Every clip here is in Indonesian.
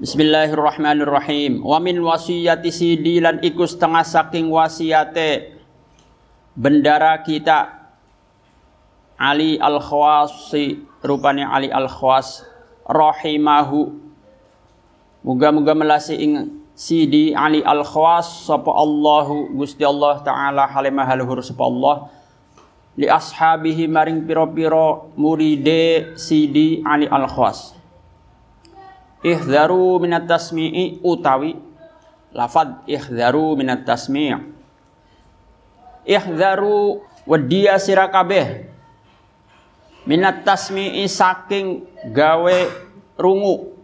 Bismillahirrahmanirrahim. Wa min wasiyati sidi lan iku setengah saking wasiate bendara kita Ali Al-Khawasi rupanya Ali Al-Khawas rahimahu. Muga-muga melasi ing Sidi Ali Al-Khawas sapa Allahu Gusti Allah taala halimah haluhur sapa Allah. Li ashabihi maring piro-piro muride Sidi Ali Al-Khawas Ihdharu minat tasmi'i utawi lafad. Ihdharu minat tasmi' Ihdharu wadia sira kabeh. Minat tasmi'i saking gawe rungu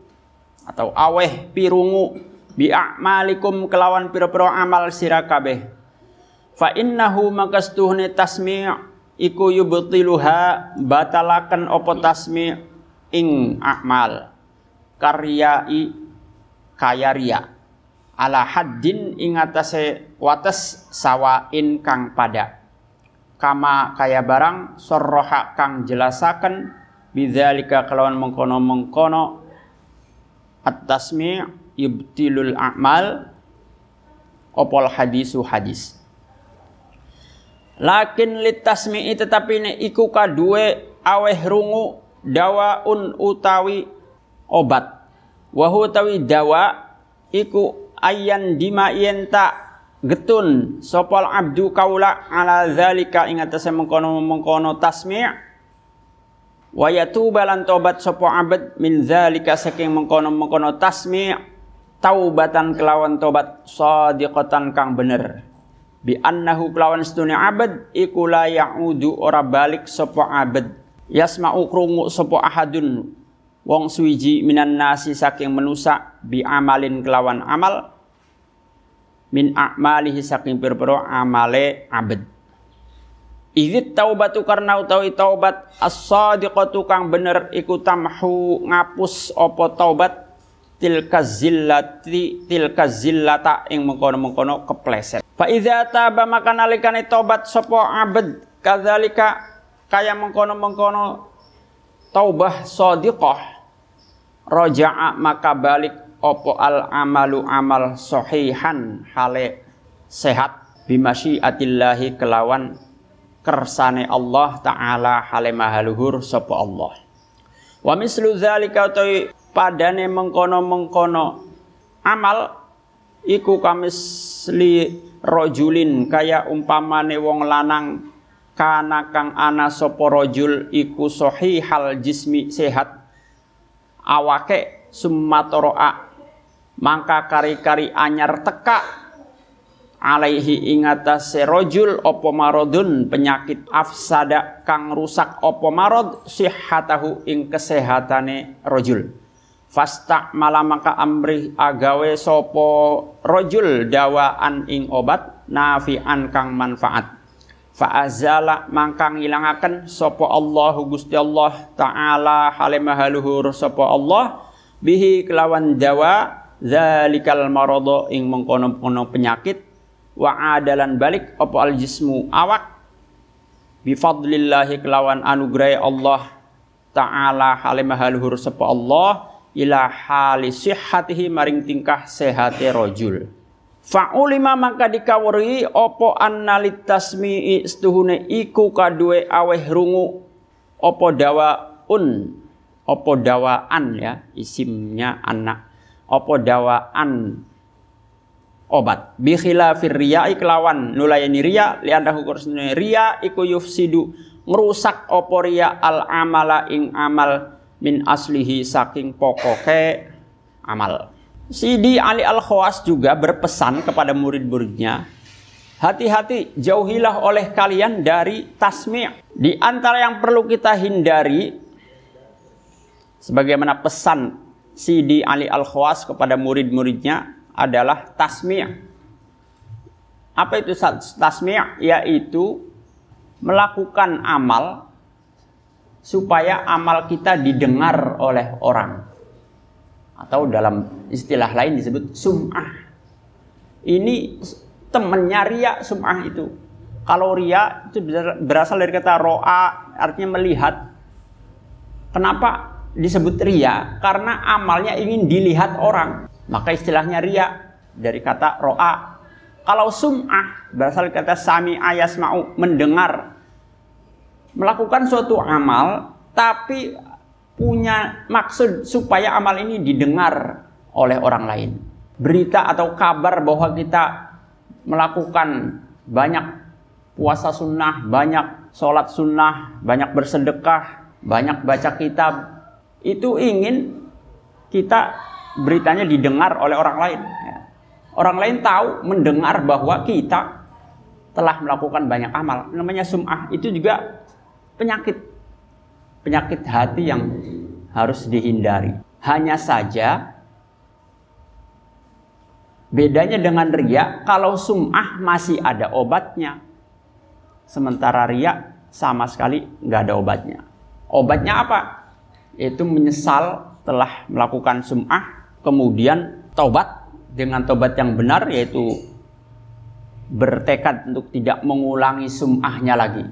atau aweh pirungu bi a'malikum kelawan piro-piro amal sira kabeh. Fa innahu makastuhne tasmi' iku yubtiluha batalakan opo tasmi' ing amal karyai kaya ria ala haddin ing atase wates sawain kang pada. Kama kaya barang sorroha kang jelasaken bidzalika kelawan mengkono-mengkono at-tasmi' yubtilul a'mal opol hadisu hadis. Lakin litasmi'i tetapi ne iku kadue aweh rungu dawaun utawi obat. Wahu tawi dawa iku ayan dima yenta getun sopol abdu kaula ala zalika ing atase mengkono mengkono tasmi' wa yatuba lan tobat sapa abad min zalika saking mengkono mengkono tasmi' taubatan kelawan tobat sadiqatan kang bener. Bi annahu kelawan setune abad iku la yaudu ora balik sapa abad yasma'u krungu sapa ahadun wong suwiji minan nasi saking menusa bi amalin kelawan amal min a'malihi saking pira amale abad Izit taubatu karena utawi taubat as-sadiqatu kang bener iku tamhu ngapus opo taubat tilka zillati tilka zillata ing mengkono-mengkono kepleset. Fa idza taba maka nalikane taubat sapa abad kadzalika kaya mengkono-mengkono taubah sadiqah raja'a maka balik opo al amalu amal sahihan hale sehat bimasyiatillahi kelawan kersane Allah taala hale mahaluhur sapa Allah. Wa mislu dzalika utawi padane mengkono-mengkono amal iku kamisli rojulin kaya umpamane wong lanang kana kang ana sapa rajul iku sahihal jismi sehat awake summatoroa mangka kari-kari anyar teka alaihi ingatas serojul opo marodun penyakit afsada kang rusak opo marod sihatahu ing kesehatane rojul. Fasta malamaka amri agawe sopo rojul dawaan ing obat nafian kang manfaat Fa'azala mangkang ilangaken sopo Allahu Gusti Allah Ta'ala halimahaluhur sopo Allah. Bihi kelawan dawa zalikal marodo ing mengkono-kono penyakit. Wa adalan balik opo al jismu awak? Bifadlillahi kelawan anugerah Allah Ta'ala halimahaluhur sopo Allah. Ila hali sihatihi maring tingkah sehate rojul Fa'ulima maka dikawuri opo annalit tasmi'i istuhune iku kadue aweh rungu opo dawaun opo dawaan ya isimnya anak opo dawaan obat. Bi khilafir riya'i kelawan nulayani riya li anda hukursune riya iku yufsidu ngerusak opo riya al amala ing amal min aslihi saking pokoke amal Sidi Ali Al-Khawas juga berpesan kepada murid-muridnya, hati-hati jauhilah oleh kalian dari tasmi'. Di antara yang perlu kita hindari, sebagaimana pesan Sidi Ali Al-Khawas kepada murid-muridnya adalah tasmi'. Apa itu tasmi'? Yaitu melakukan amal supaya amal kita didengar oleh orang atau dalam istilah lain disebut sum'ah. Ini temennya ria sum'ah itu. Kalau ria itu berasal dari kata ro'a artinya melihat. Kenapa disebut ria? Karena amalnya ingin dilihat orang. Maka istilahnya ria dari kata ro'a. Kalau sum'ah berasal kata sami ayas mau mendengar. Melakukan suatu amal tapi punya maksud supaya amal ini didengar oleh orang lain. Berita atau kabar bahwa kita melakukan banyak puasa sunnah, banyak sholat sunnah, banyak bersedekah, banyak baca kitab, itu ingin kita beritanya didengar oleh orang lain. Ya. Orang lain tahu, mendengar bahwa kita telah melakukan banyak amal. Namanya sum'ah. Itu juga penyakit. Penyakit hati yang harus dihindari. Hanya saja bedanya dengan ria, kalau sum'ah masih ada obatnya. Sementara ria sama sekali nggak ada obatnya. Obatnya apa? Itu menyesal telah melakukan sum'ah, kemudian taubat dengan taubat yang benar yaitu bertekad untuk tidak mengulangi sum'ahnya lagi.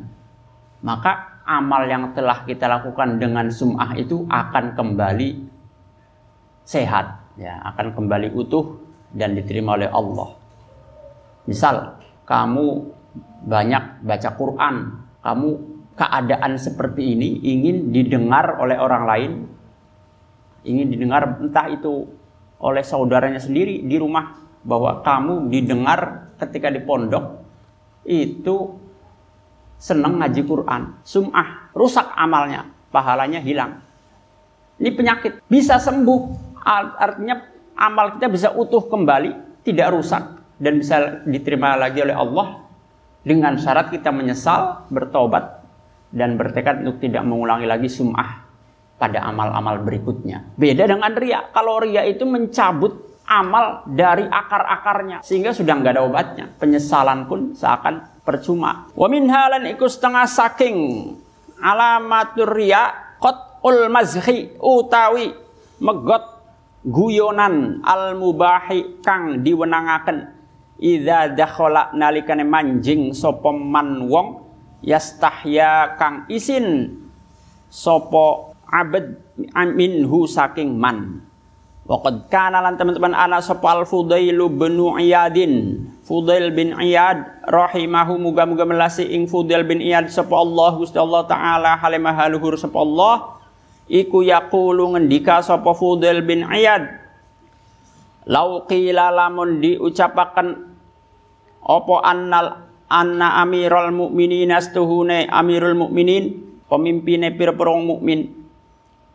Maka amal yang telah kita lakukan dengan sum'ah itu akan kembali sehat, ya, akan kembali utuh dan diterima oleh Allah. Misal kamu banyak baca Quran, kamu keadaan seperti ini ingin didengar oleh orang lain, ingin didengar entah itu oleh saudaranya sendiri di rumah bahwa kamu didengar ketika di pondok itu senang ngaji Quran, sum'ah, rusak amalnya, pahalanya hilang. Ini penyakit bisa sembuh, artinya amal kita bisa utuh kembali, tidak rusak dan bisa diterima lagi oleh Allah dengan syarat kita menyesal, bertobat dan bertekad untuk tidak mengulangi lagi sum'ah pada amal-amal berikutnya. Beda dengan ria. Kalau ria itu mencabut amal dari akar-akarnya sehingga sudah nggak ada obatnya. Penyesalan pun seakan percuma. Wa min halan iku setengah saking alamatur ria ul mazhi utawi megot guyonan al mubahi kang diwenangaken. Idza dakhala nalikane manjing sapa man wong yastahya kang isin sopo abad minhu saking man. Waqad kana lan teman-teman ana sapa al Fudail bin Iyadin Fudail bin Iyad rahimahu. Muga-muga melasi ing Fudail bin Iyad sapa Allah Gusti Allah taala. Halimah haluhur sapa Allah. Iku yaqulu ngendika sapa Fudail bin Iyad lau qila lamun diucapaken apa annal anna amirul mukminin astuhune amirul mukminin pemimpine pira-pira mukmin.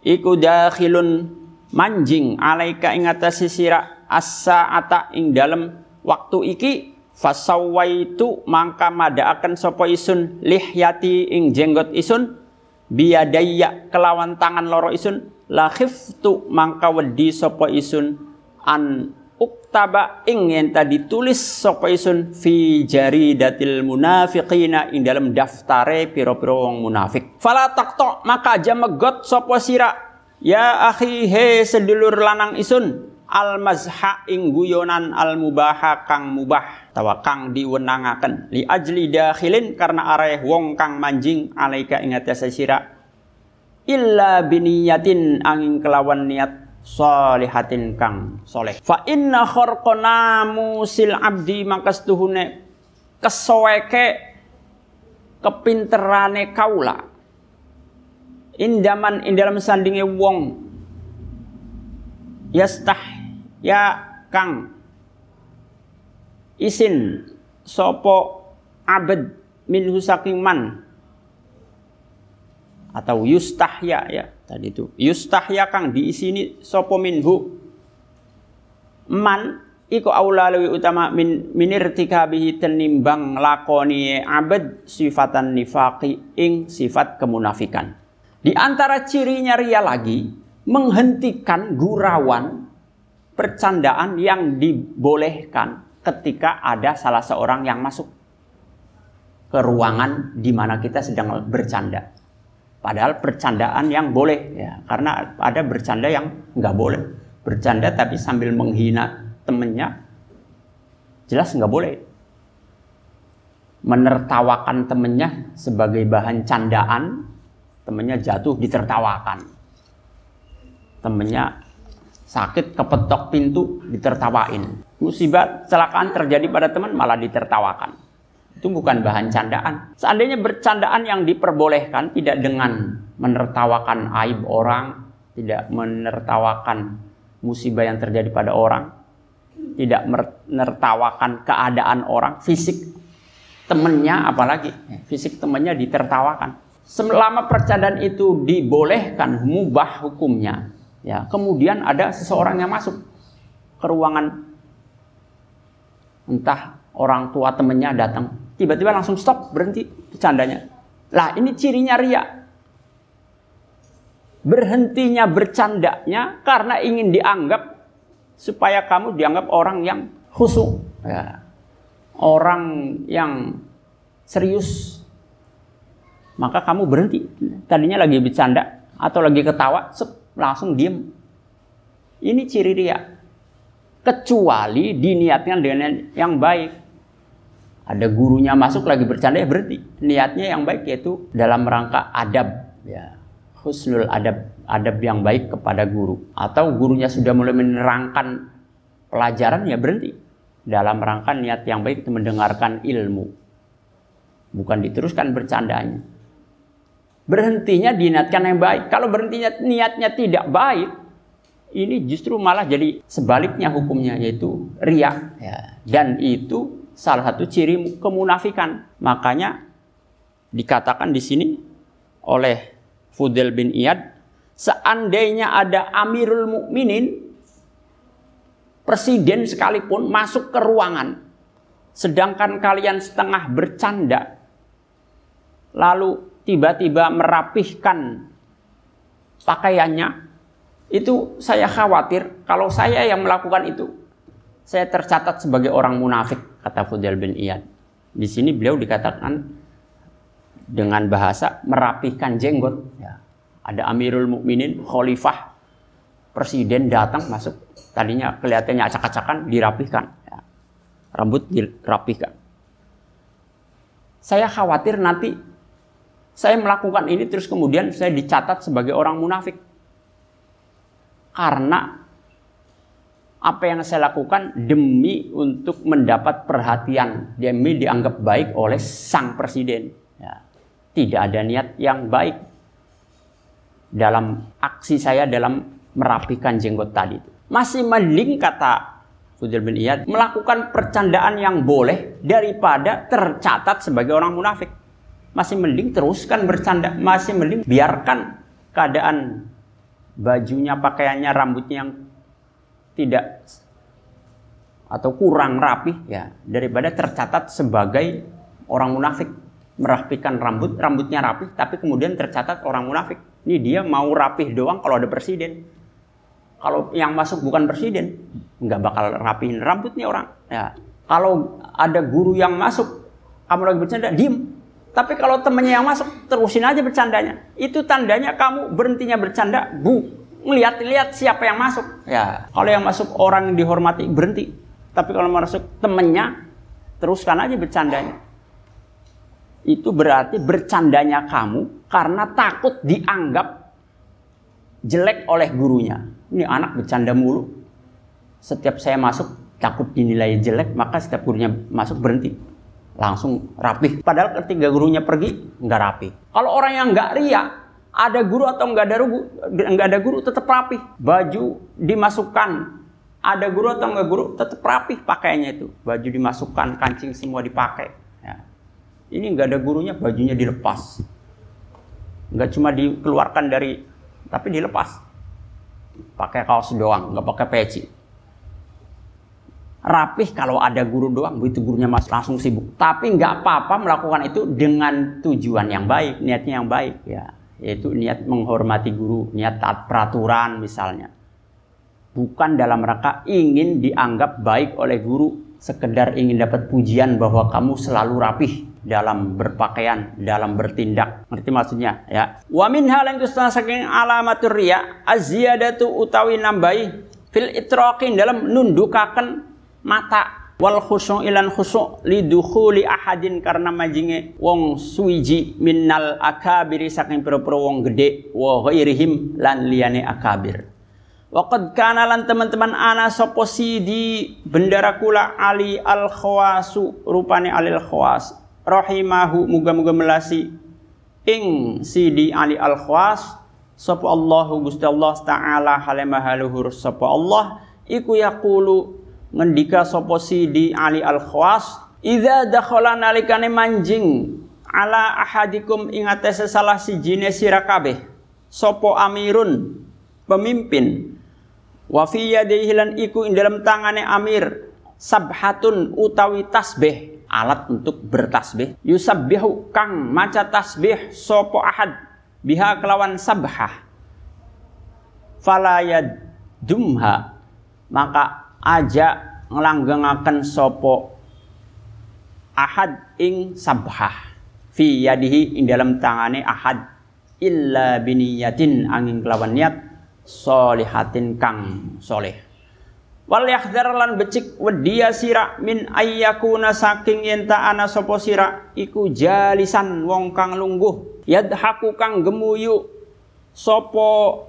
Iku dakhilun manjing alaika ing atase sira as-saata ing dalem waktu iki fasawaitu mangka madaaken sapa isun lihyati ing jenggot isun biadaya kelawan tangan loro isun la khiftu mangka wedi sapa isun an uktaba ing yen tadi tulis sapa isun fi jaridatil munafiqina ing dalam daftare piro-piro wong munafik. Fala takto maka aja megot sapa sira ya akhi he sedulur lanang isun al mazha ing guyonan al mubaha kang mubah tawa kang diwenangaken li ajli dakhilin karena areh wong kang manjing alaika ing atase sira illa biniyatin angin kelawan niat solihatin kang soleh. Fa inna khorqona musil abdi makastuhune kesoeke kepinterane kaula. Indaman in dalam sandinge wong yastah ya kang. Isin sopo abad min saking man? Atau yustahya ya tadi itu. Yustahya kang diisi ini sopo minhu? Man iku aula utama min minirtikabihi tenimbang lakoni abad sifatan nifaqi ing sifat kemunafikan. Di antara cirinya ria lagi menghentikan gurauan percandaan yang dibolehkan ketika ada salah seorang yang masuk ke ruangan di mana kita sedang bercanda. Padahal bercandaan yang boleh ya, karena ada bercanda yang nggak boleh. Bercanda tapi sambil menghina temennya, jelas nggak boleh. Menertawakan temennya sebagai bahan candaan, temennya jatuh ditertawakan. temennya sakit kepetok pintu ditertawain. Musibah celakaan terjadi pada teman malah ditertawakan. Itu bukan bahan candaan. Seandainya bercandaan yang diperbolehkan tidak dengan menertawakan aib orang tidak menertawakan musibah yang terjadi pada orang tidak menertawakan keadaan orang fisik temennya apalagi fisik temennya ditertawakan. Selama percandaan itu dibolehkan mubah hukumnya ya kemudian ada seseorang yang masuk ke ruangan. Entah orang tua temennya datang. Tiba-tiba langsung stop berhenti bercandanya. Lah ini cirinya ria berhentinya bercandanya karena ingin dianggap supaya kamu dianggap orang yang khusyuk. Ya. orang yang serius. Maka kamu berhenti. Tadinya lagi bercanda atau lagi ketawa langsung diem. Ini ciri ria kecuali diniatkan dengan yang baik. Ada gurunya masuk lagi bercanda ya berhenti. Niatnya yang baik yaitu dalam rangka adab ya. Husnul adab adab yang baik kepada guru. Atau gurunya sudah mulai menerangkan pelajaran ya berhenti. Dalam rangka niat yang baik itu mendengarkan ilmu. Bukan diteruskan bercandanya berhentinya diniatkan yang baik. Kalau berhentinya niatnya tidak baik ini justru malah jadi sebaliknya hukumnya yaitu riak. Ya. dan itu salah satu ciri kemunafikan. Makanya dikatakan di sini oleh Fudel bin Iyad, seandainya ada Amirul Mukminin, presiden sekalipun masuk ke ruangan, sedangkan kalian setengah bercanda, lalu tiba-tiba merapihkan pakaiannya, itu saya khawatir kalau saya yang melakukan itu, saya tercatat sebagai orang munafik, kata Fudel bin Iyad. Di sini beliau dikatakan dengan bahasa merapihkan jenggot. Ya. Ada Amirul Mukminin, Khalifah, presiden datang masuk. Tadinya kelihatannya acak-acakan, dirapihkan. Ya. Rambut dirapihkan. Saya khawatir nanti saya melakukan ini terus kemudian saya dicatat sebagai orang munafik. Karena apa yang saya lakukan demi untuk mendapat perhatian, demi dianggap baik oleh sang presiden. Ya tidak ada niat yang baik dalam aksi saya dalam merapikan jenggot tadi itu. Masih mending kata Fudil bin Iyad melakukan percandaan yang boleh daripada tercatat sebagai orang munafik. Masih mending teruskan bercanda, masih mending biarkan keadaan bajunya, pakaiannya, rambutnya yang tidak atau kurang rapi ya daripada tercatat sebagai orang munafik merapikan rambut, rambutnya rapi, tapi kemudian tercatat orang munafik. Ini dia mau rapih doang kalau ada presiden. Kalau yang masuk bukan presiden, nggak bakal rapihin rambutnya orang. Ya. Kalau ada guru yang masuk, kamu lagi bercanda, diem. Tapi kalau temennya yang masuk, terusin aja bercandanya. Itu tandanya kamu berhentinya bercanda, bu. Ngeliat-lihat siapa yang masuk. Ya, kalau yang masuk orang yang dihormati, berhenti. Tapi kalau masuk temennya, teruskan aja bercandanya itu berarti bercandanya kamu karena takut dianggap jelek oleh gurunya. Ini anak bercanda mulu. Setiap saya masuk takut dinilai jelek, maka setiap gurunya masuk berhenti. Langsung rapih. Padahal ketika gurunya pergi, nggak rapih. Kalau orang yang nggak ria, ada guru atau nggak ada guru, nggak ada guru tetap rapih. Baju dimasukkan, ada guru atau nggak guru tetap rapih pakainya itu. Baju dimasukkan, kancing semua dipakai ini nggak ada gurunya, bajunya dilepas. Nggak cuma dikeluarkan dari, tapi dilepas. Pakai kaos doang, nggak pakai peci. Rapih kalau ada guru doang, begitu gurunya masuk langsung sibuk. Tapi nggak apa-apa melakukan itu dengan tujuan yang baik, niatnya yang baik ya. Yaitu niat menghormati guru, niat taat peraturan misalnya. Bukan dalam rangka ingin dianggap baik oleh guru, sekedar ingin dapat pujian bahwa kamu selalu rapih dalam berpakaian, dalam bertindak. Ngerti maksudnya ya. Wa min hal yang saking alamatur riya aziyadatu utawi nambahi fil itraqin dalam nundukaken mata wal khusu' ilan khusu' lidukhuli ahadin karena majinge wong suwiji minnal akabiri saking pira-pira wong gede wa ghairihim lan liyane akabir. Waqad kana lan teman-teman ana sapa di bendara kula Ali al khawasu rupane Ali al khawas rahimahu muga-muga melasi ing sidi Ali al khawas sapa Allahu Gusti Allah taala halimah luhur sapa Allah iku yaqulu ngendika sapa sidi Ali al khawas idza dakhala nalikane manjing ala ahadikum ing atase salah sijine sira kabeh sapa amirun pemimpin Wa fi yadayhi lan iku ing dalam tangane Amir sabhatun utawi tasbih, alat untuk bertasbih. Yusabbihu kang maca tasbih sopo ahad biha kelawan sabhah. Fala dumha maka aja ngelanggengaken sopo ahad ing sabhah. Fi yadihi ing dalam tangane ahad. Illa biniyatin angin kelawan niat solihatin kang soleh. Wal yahdhar lan becik wedia sira min ayyakuna saking yen ana sapa sira. Iku jalisan wong kang lungguh. Yadhaku kang gemuyu sapa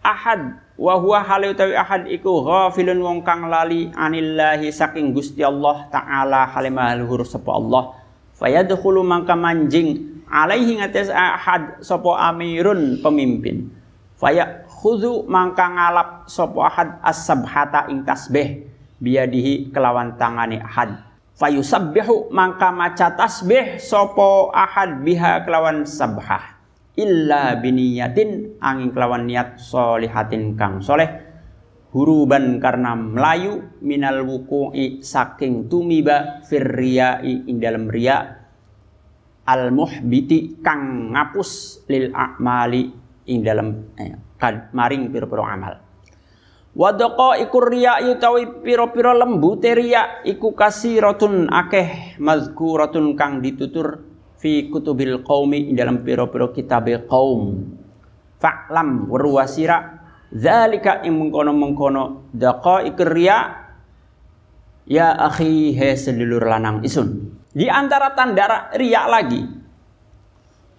ahad wa huwa hale utawi ahad iku ghafilun wong kang lali anillahi saking Gusti Allah taala halimah luhur sapa Allah. Fayadkhulu mangka manjing alaihi ngates ahad sapa amirun pemimpin. Faya khudu mangka ngalap sopo ahad as-sabhata ing tasbih biadihi kelawan tangani ahad. Fayusabbihu mangka maca tasbih sopo ahad biha kelawan sabhah illa biniyatin angin kelawan niat solihatin kang soleh. Huruban karena melayu minal wuku'i saking tumiba firriyai ing dalam riya. Al muhbiti kang ngapus lil a'mali ing dalam eh, kad maring piro-piro amal. Wadoko iku riya utawi piro-piro lembu riya iku rotun akeh mazkuratun kang ditutur fi kutubil qaumi dalam piro-piro kitab kaum. Fa'lam warwasira zalika ing mengkono-mengkono daqa iku riya ya akhi he sedulur lanang isun. Di antara tanda riya lagi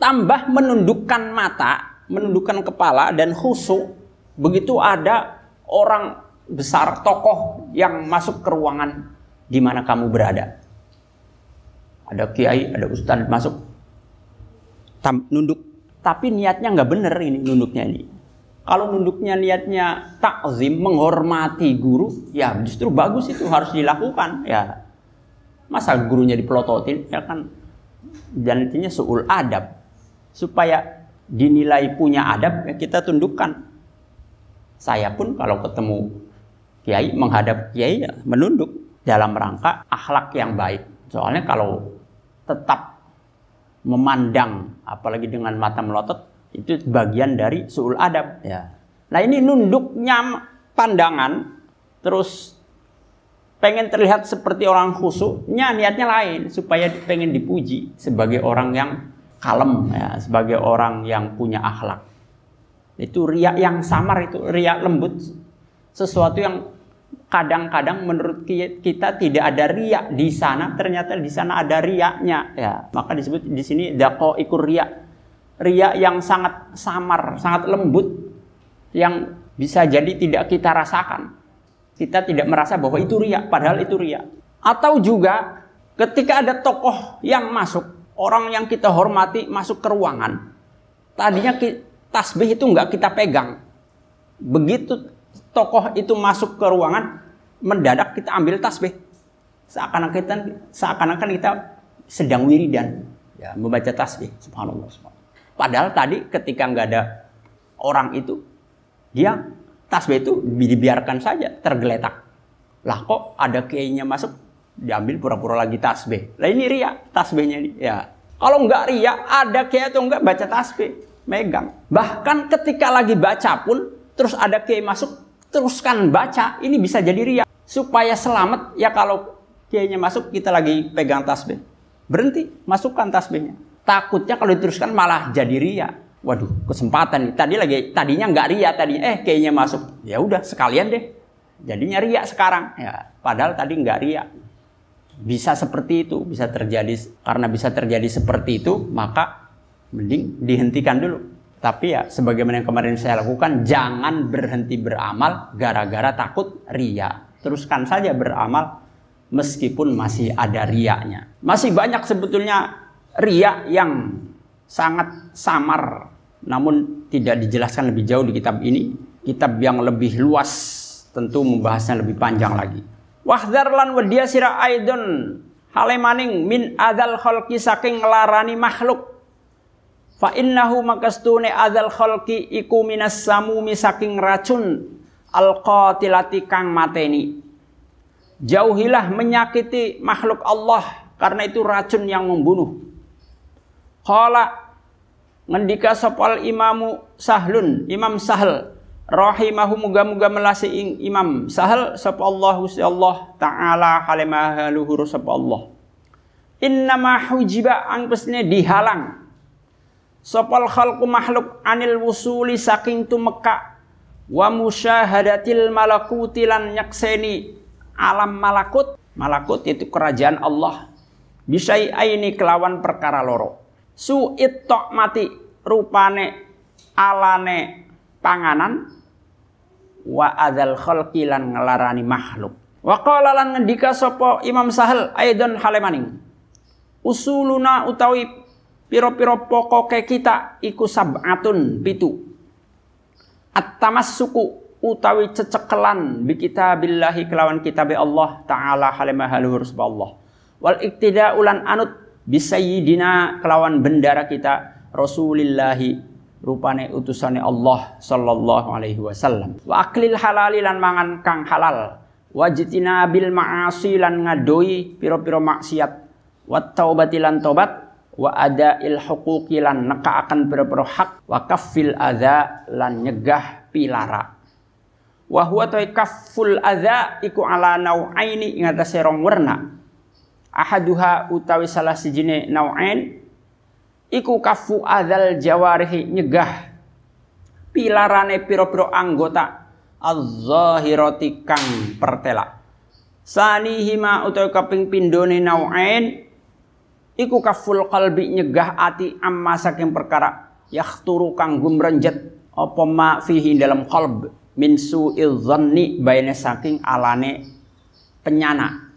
tambah menundukkan mata menundukkan kepala dan khusyuk begitu ada orang besar tokoh yang masuk ke ruangan di mana kamu berada. Ada kiai, ada ustadz masuk tam, nunduk, tapi niatnya nggak bener ini nunduknya ini. Kalau nunduknya niatnya takzim, menghormati guru, ya justru bagus itu harus dilakukan. Ya masa gurunya dipelototin, ya kan? Dan intinya adab supaya dinilai punya adab ya kita tundukkan. Saya pun kalau ketemu kiai menghadap kiai ya menunduk dalam rangka akhlak yang baik. Soalnya kalau tetap memandang apalagi dengan mata melotot itu bagian dari suul adab ya. Nah ini nunduknya pandangan terus pengen terlihat seperti orang khusyuknya niatnya lain supaya pengen dipuji sebagai orang yang kalem ya sebagai orang yang punya akhlak. Itu riak yang samar itu riak lembut sesuatu yang kadang-kadang menurut kita tidak ada riak di sana ternyata di sana ada riaknya ya. Maka disebut di sini dako ikur riak riak yang sangat samar sangat lembut yang bisa jadi tidak kita rasakan. Kita tidak merasa bahwa itu riak padahal itu riak atau juga ketika ada tokoh yang masuk orang yang kita hormati masuk ke ruangan, tadinya tasbih itu nggak kita pegang. Begitu tokoh itu masuk ke ruangan, mendadak kita ambil tasbih. Seakan-akan kita, seakan-akan kita sedang wiridan, ya, membaca tasbih. Subhanallah, subhanallah. Padahal tadi ketika nggak ada orang itu, dia tasbih itu dibiarkan saja tergeletak. Lah kok ada kiainya masuk, diambil pura-pura lagi tasbih. Lah ini ria tasbihnya ini. Ya. Kalau enggak ria, ada kiai atau enggak baca tasbih, megang. Bahkan ketika lagi baca pun terus ada kiai masuk, teruskan baca, ini bisa jadi ria. Supaya selamat ya kalau kiainya masuk kita lagi pegang tasbih. Berhenti, masukkan tasbihnya. Takutnya kalau diteruskan malah jadi ria. Waduh, kesempatan nih. Tadi lagi tadinya enggak ria tadinya, eh kayaknya masuk. Ya udah sekalian deh. Jadinya ria sekarang. Ya, padahal tadi enggak ria bisa seperti itu, bisa terjadi karena bisa terjadi seperti itu, maka mending dihentikan dulu. Tapi ya sebagaimana yang kemarin saya lakukan, jangan berhenti beramal gara-gara takut ria. Teruskan saja beramal meskipun masih ada riaknya. Masih banyak sebetulnya riak yang sangat samar namun tidak dijelaskan lebih jauh di kitab ini. Kitab yang lebih luas tentu membahasnya lebih panjang lagi. Wahdar lan wedia sira aidon halemaning min adal khalqi saking ngelarani makhluk Fa innahu makastune adzal khalqi iku minas samumi saking racun alqatilati kang mateni. Jauhilah menyakiti makhluk Allah karena itu racun yang membunuh. Qala ngendika sopal imamu sahlun imam sahl rahimahu muga-muga melasi imam sahl sapa Allah Allah taala halimah luhur sapa Allah innama hujiba ang dihalang Sopal khalqu makhluk anil wusuli saking tumeka wa musyahadatil malakuti lan nyakseni alam malakut. Malakut itu kerajaan Allah. Bisai aini kelawan perkara loro. Su tok mati rupane alane panganan wa adzal khalqi lan ngelarani makhluk. Wa qala lan ngendika sapa Imam Sahal aidon halemaning. Usuluna utawi piro-piro pokoke kita iku sab'atun pitu. At-tamas suku utawi cecekelan bi kitabillahi kelawan kitab Allah taala halimah haluhur Allah. Wal iktida ulan anut bisayyidina kelawan bendara kita rasulillahi rupane utusane Allah sallallahu alaihi wasallam. Wa aklil halali lan mangan kang halal. Wajitina bil ma'asi lan ngadoi piro-piro maksiat. Wa taubati lan tobat wa ada il huquqi neka akan berpero hak. Wa kafil adza lan nyegah pilara. Wa huwa kaful adza iku ala nau'aini ing atase rong werna. Ahaduha utawi salah sijine nau'ain iku kafu adzal jawarihi nyegah pilarane piro-piro anggota az-zahirati kang pertela sanihima utawi kaping pindone nau'ain iku kaful qalbi nyegah ati amma saking perkara yakhturu kang gumrenjet apa ma fihi dalam qalb min su'il dhanni baina saking alane penyana.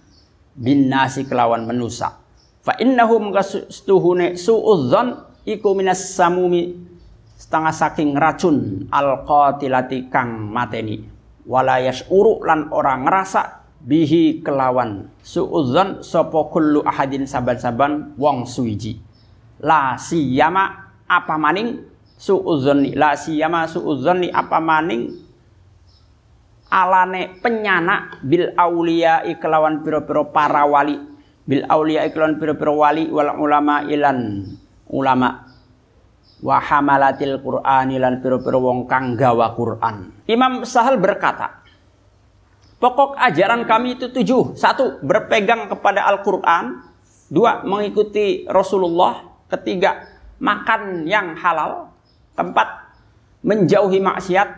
Bin nasi kelawan menusa fa innahum kastuhune su'udzan iku minas samumi setengah saking racun al qatilati kang mateni. Wala yas'uru lan orang ngerasa bihi kelawan. Suudzon sopo kullu ahadin saban-saban wong suiji la siyama apa maning? Suudzoni la siyama suudzoni apa maning? Alane penyana bil aulia kelawan piro-piro para wali. Bil aulia kelawan piro-piro wali wal ulama ilan ulama. Wa hamalatil qur'ani lan piro-piro wong kang gawa Quran. Imam Sahal berkata Pokok ajaran kami itu tujuh. Satu, berpegang kepada Al-Quran. Dua, mengikuti Rasulullah. Ketiga, makan yang halal. Keempat, menjauhi maksiat.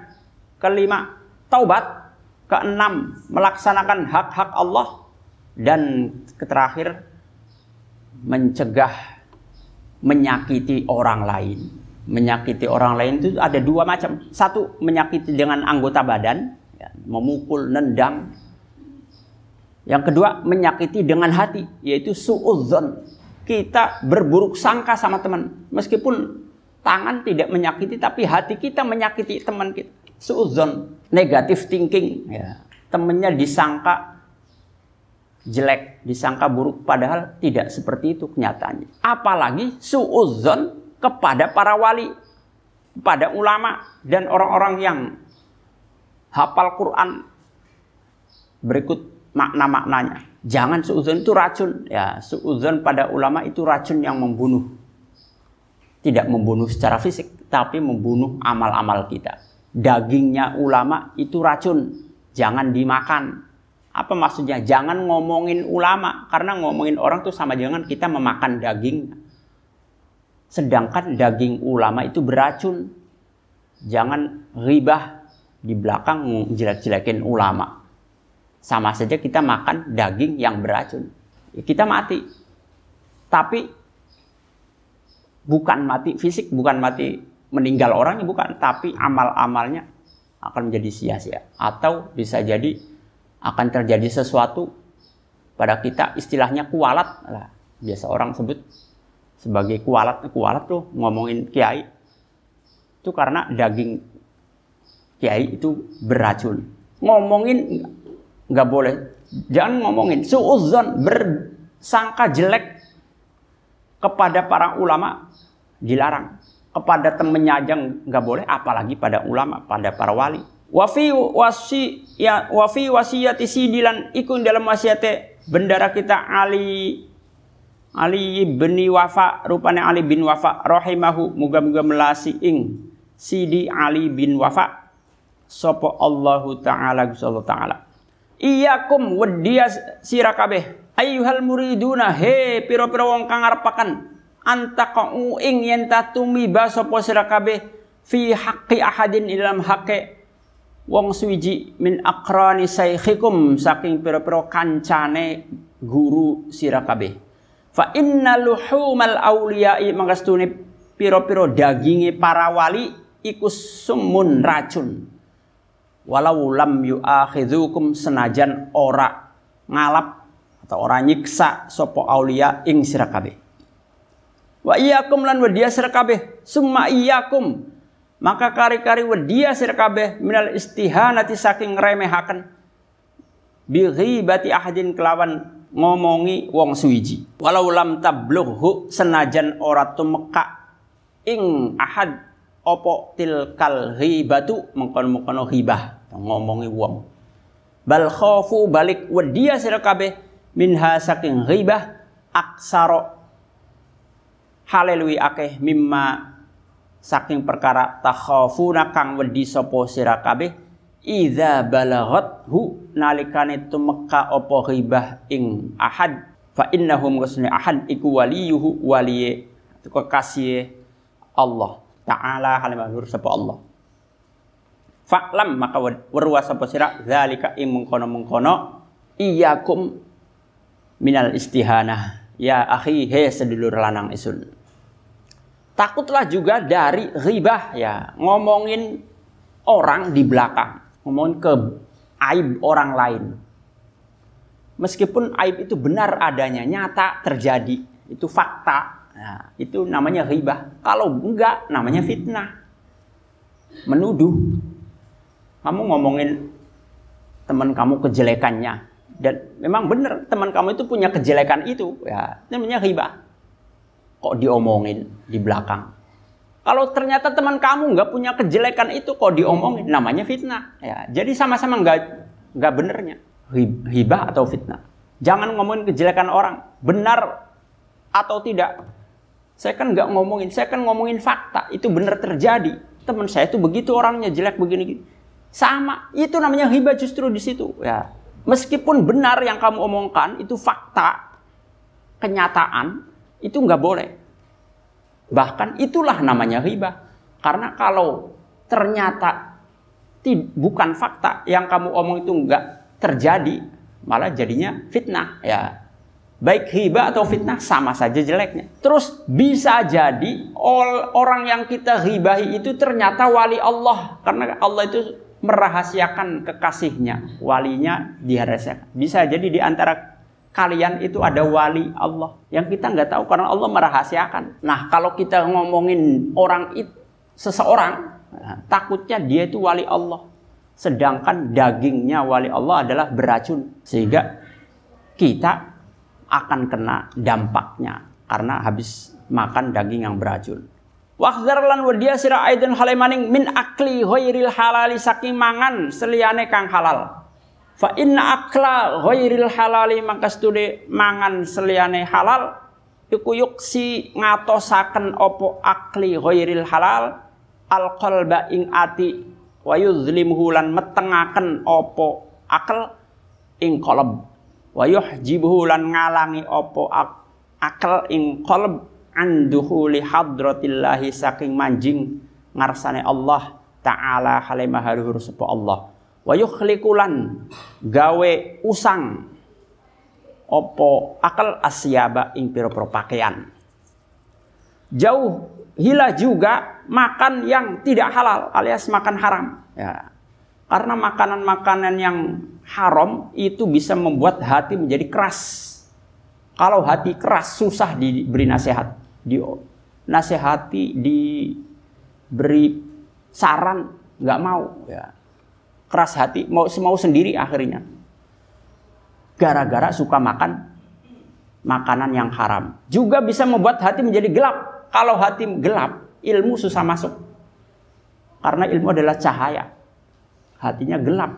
Kelima, taubat. Keenam, melaksanakan hak-hak Allah. Dan terakhir, mencegah menyakiti orang lain. Menyakiti orang lain itu ada dua macam. Satu, menyakiti dengan anggota badan ya, memukul, nendang. Yang kedua, menyakiti dengan hati, yaitu suudzon. Kita berburuk sangka sama teman, meskipun tangan tidak menyakiti, tapi hati kita menyakiti teman kita. Suudzon, negatif thinking. Ya. Temannya disangka jelek, disangka buruk, padahal tidak seperti itu kenyataannya. Apalagi suudzon kepada para wali, pada ulama dan orang-orang yang hafal Quran berikut makna-maknanya. Jangan suuzon itu racun. Ya, suuzon pada ulama itu racun yang membunuh. Tidak membunuh secara fisik, tapi membunuh amal-amal kita. Dagingnya ulama itu racun. Jangan dimakan. Apa maksudnya? Jangan ngomongin ulama. Karena ngomongin orang itu sama jangan kita memakan daging. Sedangkan daging ulama itu beracun. Jangan ribah di belakang jelek-jelekin ulama. Sama saja kita makan daging yang beracun. Ya, kita mati. Tapi bukan mati fisik, bukan mati meninggal orangnya bukan, tapi amal-amalnya akan menjadi sia-sia atau bisa jadi akan terjadi sesuatu pada kita istilahnya kualat lah biasa orang sebut sebagai kualat kualat tuh ngomongin kiai itu karena daging kiai itu beracun. Ngomongin nggak boleh. Jangan ngomongin. Suuzon bersangka jelek kepada para ulama dilarang. Kepada temennya aja nggak boleh apalagi pada ulama pada para wali. Wafi wasi ya wafi wasiyati sidilan ikun dalam wasiate bendara kita Ali Ali bin Wafa rupanya Ali bin Wafa rahimahu. Muga-muga melasi ing Sidi Ali bin Wafa sapa Allahu taala Gusallahu taala. Iyakum wadiya sira kabeh. Ayyuhal muriduna he pira-pira wong kang ngarepaken. Antaqau ing yen tatumiba sapa sira kabeh. Fi haqqi ahadin dalam haqqi wong suwiji min akrani saykhikum saking pira-pira kancane guru sira kabeh. Fa inna luhumal awliyai mangkastune piro-piro daginge para wali iku sumun racun. Walau lam yu'akhidhukum senajan ora ngalap atau ora nyiksa sopo aulia ing sira Wa iyyakum lan wadia sira summa iyyakum. Maka kari-kari wadia sira minal istihanati saking remehaken. Bi ghibati ahadin kelawan ngomongi wong suwiji. Walau lam tablughu senajan ora tumeka ing ahad opo tilkal ghibatu mengkono-mengkono ghibah ngomongi wong. Bal khofu balik wedia sira kabeh minha saking ghibah aksaro. Halelui akeh mimma saking perkara takhafuna kang wedi sapa sira kabeh idza balaghathu nalikane tumeka apa ghibah ing ahad. Fa innahum ghusni ahad iku waliyuhu waliye kekasih Allah taala halimahur sapa Allah Faklam maka werwa sapa sira zalika ing mengkono-mengkono iyakum minal istihanah ya akhi he sedulur lanang isun takutlah juga dari ghibah ya ngomongin orang di belakang ngomongin ke aib orang lain. Meskipun aib itu benar adanya, nyata terjadi, itu fakta. Nah, itu namanya ribah. Kalau enggak, namanya fitnah. Menuduh. Kamu ngomongin teman kamu kejelekannya. Dan memang benar teman kamu itu punya kejelekan itu. Ya, namanya ribah. Kok diomongin di belakang. Kalau ternyata teman kamu nggak punya kejelekan itu kok diomongin, namanya fitnah. Ya, jadi sama-sama nggak nggak benernya hibah atau fitnah. Jangan ngomongin kejelekan orang, benar atau tidak. Saya kan nggak ngomongin, saya kan ngomongin fakta. Itu benar terjadi. Teman saya itu begitu orangnya jelek begini. Sama, itu namanya hibah justru di situ. Ya, meskipun benar yang kamu omongkan itu fakta, kenyataan, itu nggak boleh. Bahkan itulah namanya riba. Karena kalau ternyata bukan fakta yang kamu omong itu enggak terjadi, malah jadinya fitnah ya. Baik riba atau fitnah sama saja jeleknya. Terus bisa jadi orang yang kita ribahi itu ternyata wali Allah karena Allah itu merahasiakan kekasihnya, walinya dirahasiakan. Bisa jadi di antara kalian itu ada wali Allah yang kita nggak tahu karena Allah merahasiakan. Nah kalau kita ngomongin orang itu seseorang nah, takutnya dia itu wali Allah, sedangkan dagingnya wali Allah adalah beracun sehingga kita akan kena dampaknya karena habis makan daging yang beracun. Wakdar lan wadia sira aidun halemaning min akli ghairil halali saking mangan seliyane kang halal. Fa inna akla ghairil halali maka studi mangan seliane halal. Iku yuksi ngatosaken opo akli ghairil halal. Al qalba ing ati wa yuzlimuhu lan metengaken opo akal ing qalb. Wa yuhjibuhu lan ngalangi opo ak akal ing qalb an dukhuli hadratillahi saking manjing ngarsane Allah taala halimah haluhur sapa Allah wa yukhlikulan gawe usang opo akal asyaba ing piro-piro pakaian jauh hila juga makan yang tidak halal alias makan haram. Ya. Karena makanan-makanan yang haram itu bisa membuat hati menjadi keras. Kalau hati keras susah diberi nasihat, di nasihati, diberi saran, nggak mau. Ya. Keras hati, mau semau sendiri akhirnya. Gara-gara suka makan makanan yang haram. Juga bisa membuat hati menjadi gelap kalau hati gelap, ilmu susah masuk. Karena ilmu adalah cahaya. Hatinya gelap,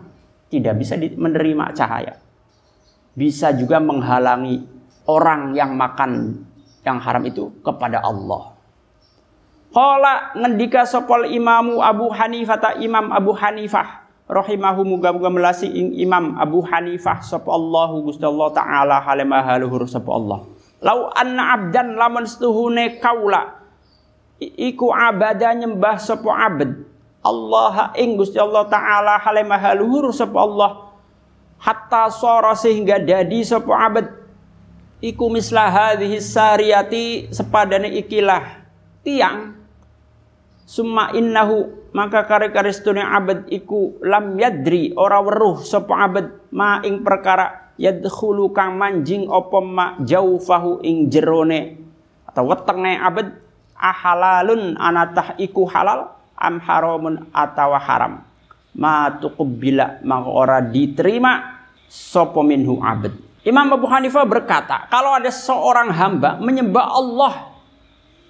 tidak bisa menerima cahaya. Bisa juga menghalangi orang yang makan yang haram itu kepada Allah. Kala ngendika sopol imamu Abu Hanifah ta Imam Abu Hanifah rahimahu muga muga melasi ing Imam Abu Hanifah sapa Allahu Gusti Allah taala halimah haluhur Allah. Lau anna abdan lamun setuhune kaula iku abada nyembah sapa abd Allah ing Gusti Allah taala hale maha luhur sapa Allah hatta sora sehingga dadi sapa abd iku mislah hadhihi sariyati sepadane ikilah tiang. Summa innahu maka kare-kare setune abad iku lam yadri ora weruh sapa abad ma ing perkara yadkhulu kang manjing apa ma jaufahu ing jerone. Atau wetenge abad ahalalun anatah iku halal am haramun atawa haram. Ma tuqbila maka ora diterima sapa minhu abad Imam Abu Hanifah berkata kalau ada seorang hamba menyembah Allah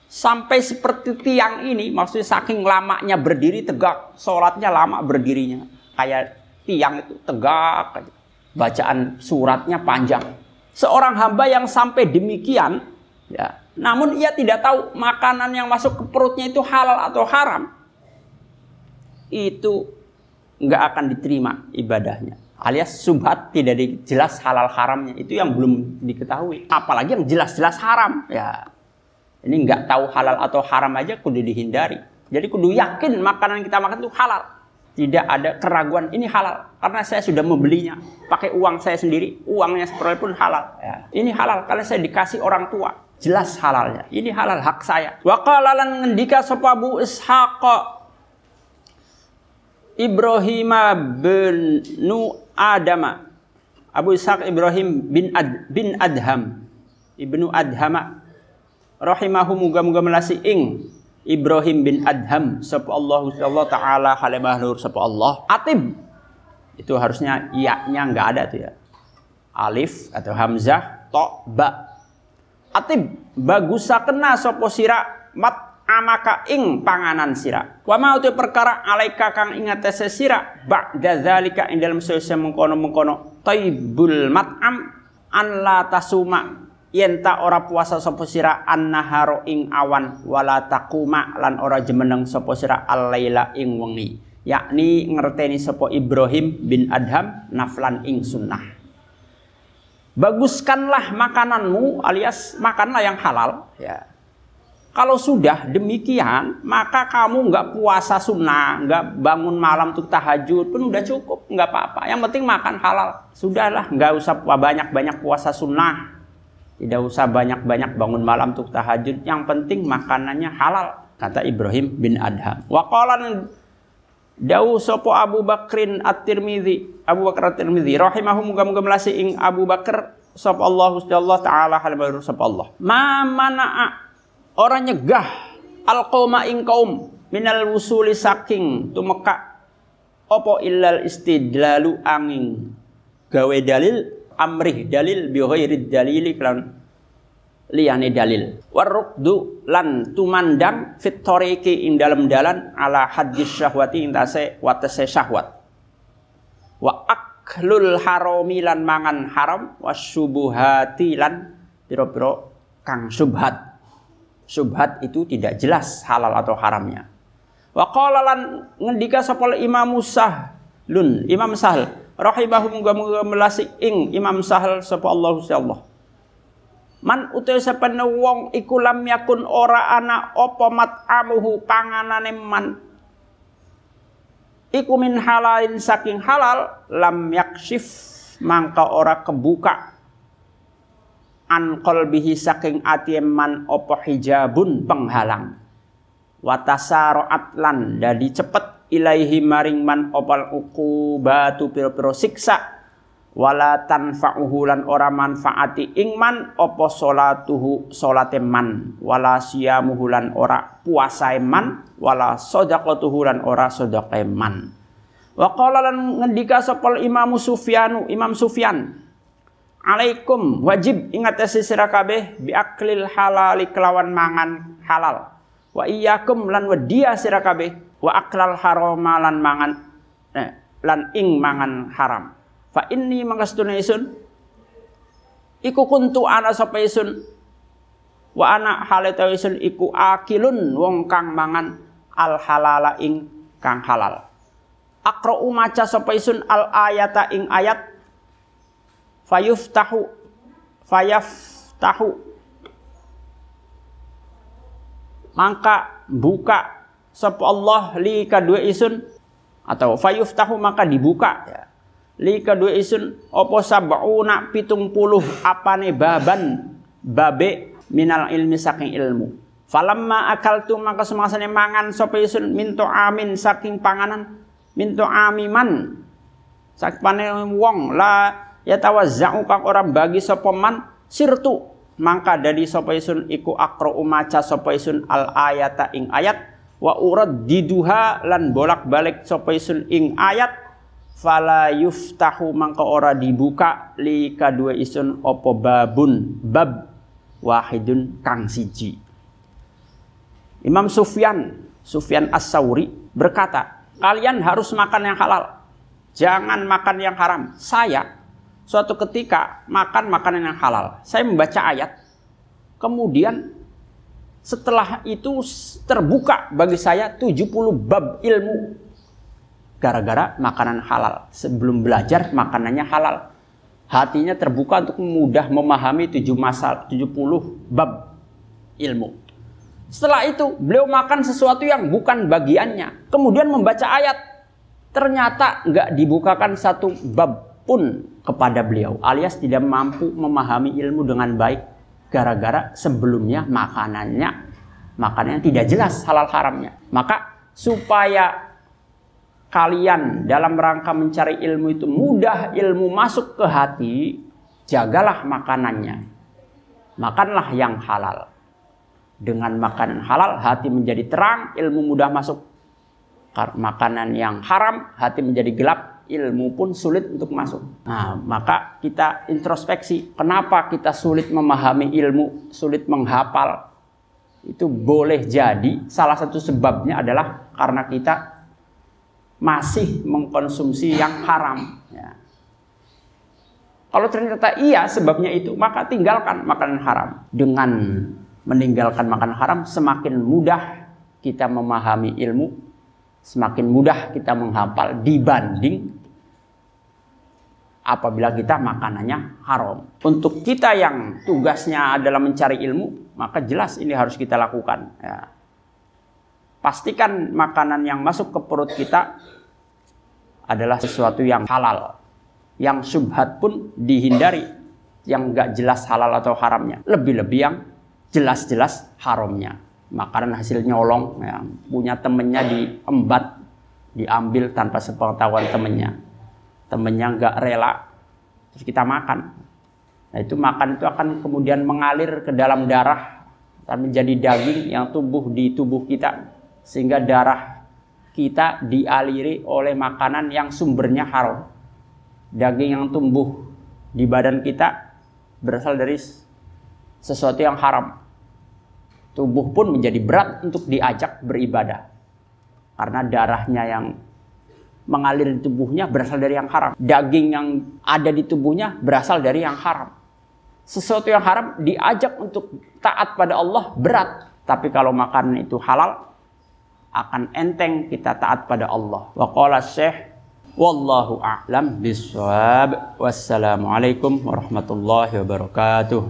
sampai seperti tiang ini maksudnya saking lamanya berdiri tegak sholatnya lama berdirinya kayak tiang itu tegak bacaan suratnya panjang. Seorang hamba yang sampai demikian, ya, namun ia tidak tahu makanan yang masuk ke perutnya itu halal atau haram, itu nggak akan diterima ibadahnya. Alias subhat tidak jelas halal haramnya itu yang belum diketahui. Apalagi yang jelas-jelas haram, ya. Ini nggak tahu halal atau haram aja kudu dihindari. Jadi kudu yakin makanan kita makan itu halal tidak ada keraguan ini halal karena saya sudah membelinya pakai uang saya sendiri uangnya seperti pun halal ya. ini halal karena saya dikasih orang tua jelas halalnya ini halal hak saya wa qalalan ngendika sapa Abu Ishaq Ibrahim bin Adama. Abu Ishaq Ibrahim bin Ad, bin Adham. Ibnu Adhama. Rahimahu muga-muga melasi ing Ibrahim bin Adham. Sapa Allah Allah taala halimah nur sapa Allah. Atib. Itu harusnya iya-nya enggak ada tuh ya. Alif atau hamzah to ba. Atib. Bagus kena sapa sira mat amaka ing panganan sira. Wa mau tu perkara alaika kang ingat tes sira ba'da zalika ing dalam sesa mengkono-mengkono taibul mat'am an la tasuma yen tak ora puasa sapa sira annaharo ing awan wala takuma lan ora jemeneng sapa sira alaila ing wengi. Yakni ngerteni sapa Ibrahim bin Adham naflan ing sunnah. Baguskanlah makananmu alias makanlah yang halal. Ya kalau sudah demikian, maka kamu nggak puasa sunnah, nggak bangun malam untuk tahajud pun udah cukup, nggak apa-apa. Yang penting makan halal. Sudahlah, nggak usah banyak-banyak puasa sunnah. Tidak usah banyak-banyak bangun malam untuk tahajud. Yang penting makanannya halal. Kata Ibrahim bin Adham. Waqalan Dawu sopo Abu Bakrin At-Tirmidzi, Abu Bakar At-Tirmidzi rahimahu muga-muga melasi ing Abu Bakar sapa Allah Gusti taala sapa Allah. Ma mana orang nyegah al qauma ing kaum minal wusuli saking tumeka opo illal istidlalu angin. Gawe dalil amrih dalil bi dalili kan liyane dalil. Warukdu lan tumandang fit tariqi ing dalam dalan ala hadis syahwati ing tase watese syahwat. Wa aklul harami lan mangan haram wasyubuhati lan piro-piro kang subhat subhat itu tidak jelas halal atau haramnya. Wa qala ngendika sapa Imam Sahlun Imam Sahl rahimahu muga-muga melasi ing Imam Sahal sapa Allah Allah. Man utai sapane wong iku lam yakun ora ana apa mat'amuhu panganane man. Iku min halalin saking halal lam yakshif mangka ora kebuka an qalbihi saking ati man apa hijabun penghalang. Watasaroat lan dadi cepet ilaihi maring man opal batu piro-piro siksa. Wala tanfa'uhu lan ora manfaati ing man apa salatuhu salate man. Wala siyamuhu lan ora puasae man. Wala shadaqatuhu lan ora sedekahe man. Lan ngendika sapa Imam Sufyanu Imam Sufyan Alaikum. Wajib ingat sira kabeh bi aklil halali kelawan mangan halal. Wa iyyakum lan wedia sira kabeh wa aklal harama lan mangan eh, lan ing mangan haram. Fa inni mangkastuna isun? Iku kuntu ana sapa isun? Wa ana halata isun? Iku akilun wong kang mangan al halala ing kang halal. Aqra'u maca sapa isun? Al ayata ing ayat fayuftahu. Fayaftahu. Maka buka. Sapa Allah li kadua isun. Atau fayuftahu maka dibuka. Ya. Li kedua isun. Opo sab'una pitung puluh apane baban babe minal ilmi saking ilmu. Falamma akaltu maka semasane mangan sapa isun minto amin saking panganan minto amiman. Saking wong la ya tawazza'u kang ora bagi sapa man sirtu. Mangka dari sapa isun iku akro maca sapa isun al ayata ing ayat. Wa urad diduha lan bolak-balik sapa isun ing ayat. Fala yuftahu mangka ora dibuka. Li kadua isun opo babun bab wahidun kang siji. Imam Sufyan Sufyan As-Sauri berkata kalian harus makan yang halal jangan makan yang haram. Saya suatu ketika makan makanan yang halal saya membaca ayat kemudian setelah itu terbuka bagi saya 70 bab ilmu gara-gara makanan halal. Sebelum belajar makanannya halal. Hatinya terbuka untuk mudah memahami 7 masal 70 bab ilmu. Setelah itu beliau makan sesuatu yang bukan bagiannya. Kemudian membaca ayat. Ternyata nggak dibukakan satu bab pun kepada beliau. Alias tidak mampu memahami ilmu dengan baik. Gara-gara sebelumnya makanannya makanannya tidak jelas halal haramnya. Maka supaya kalian dalam rangka mencari ilmu itu mudah ilmu masuk ke hati, jagalah makanannya. Makanlah yang halal. Dengan makanan halal, hati menjadi terang, ilmu mudah masuk. Makanan yang haram, hati menjadi gelap, ilmu pun sulit untuk masuk. Nah, maka kita introspeksi, kenapa kita sulit memahami ilmu, sulit menghafal. Itu boleh jadi salah satu sebabnya adalah karena kita masih mengkonsumsi yang haram. Ya. Kalau ternyata iya sebabnya itu, maka tinggalkan makanan haram. Dengan meninggalkan makanan haram, semakin mudah kita memahami ilmu, semakin mudah kita menghafal dibanding apabila kita makanannya haram. Untuk kita yang tugasnya adalah mencari ilmu, maka jelas ini harus kita lakukan. Ya pastikan makanan yang masuk ke perut kita adalah sesuatu yang halal. Yang subhat pun dihindari. Yang gak jelas halal atau haramnya. Lebih-lebih yang jelas-jelas haramnya. Makanan hasil nyolong. Ya, punya temennya diembat. Diambil tanpa sepengetahuan temennya. Temennya gak rela. Terus kita makan. Nah itu makan itu akan kemudian mengalir ke dalam darah. Dan menjadi daging yang tumbuh di tubuh kita sehingga darah kita dialiri oleh makanan yang sumbernya haram. Daging yang tumbuh di badan kita berasal dari sesuatu yang haram. Tubuh pun menjadi berat untuk diajak beribadah. Karena darahnya yang mengalir di tubuhnya berasal dari yang haram. Daging yang ada di tubuhnya berasal dari yang haram. Sesuatu yang haram diajak untuk taat pada Allah berat. Tapi kalau makanan itu halal, akan enteng kita taat pada Allah. Wa qala Syekh wallahu a'lam bissawab. Wassalamualaikum warahmatullahi wabarakatuh.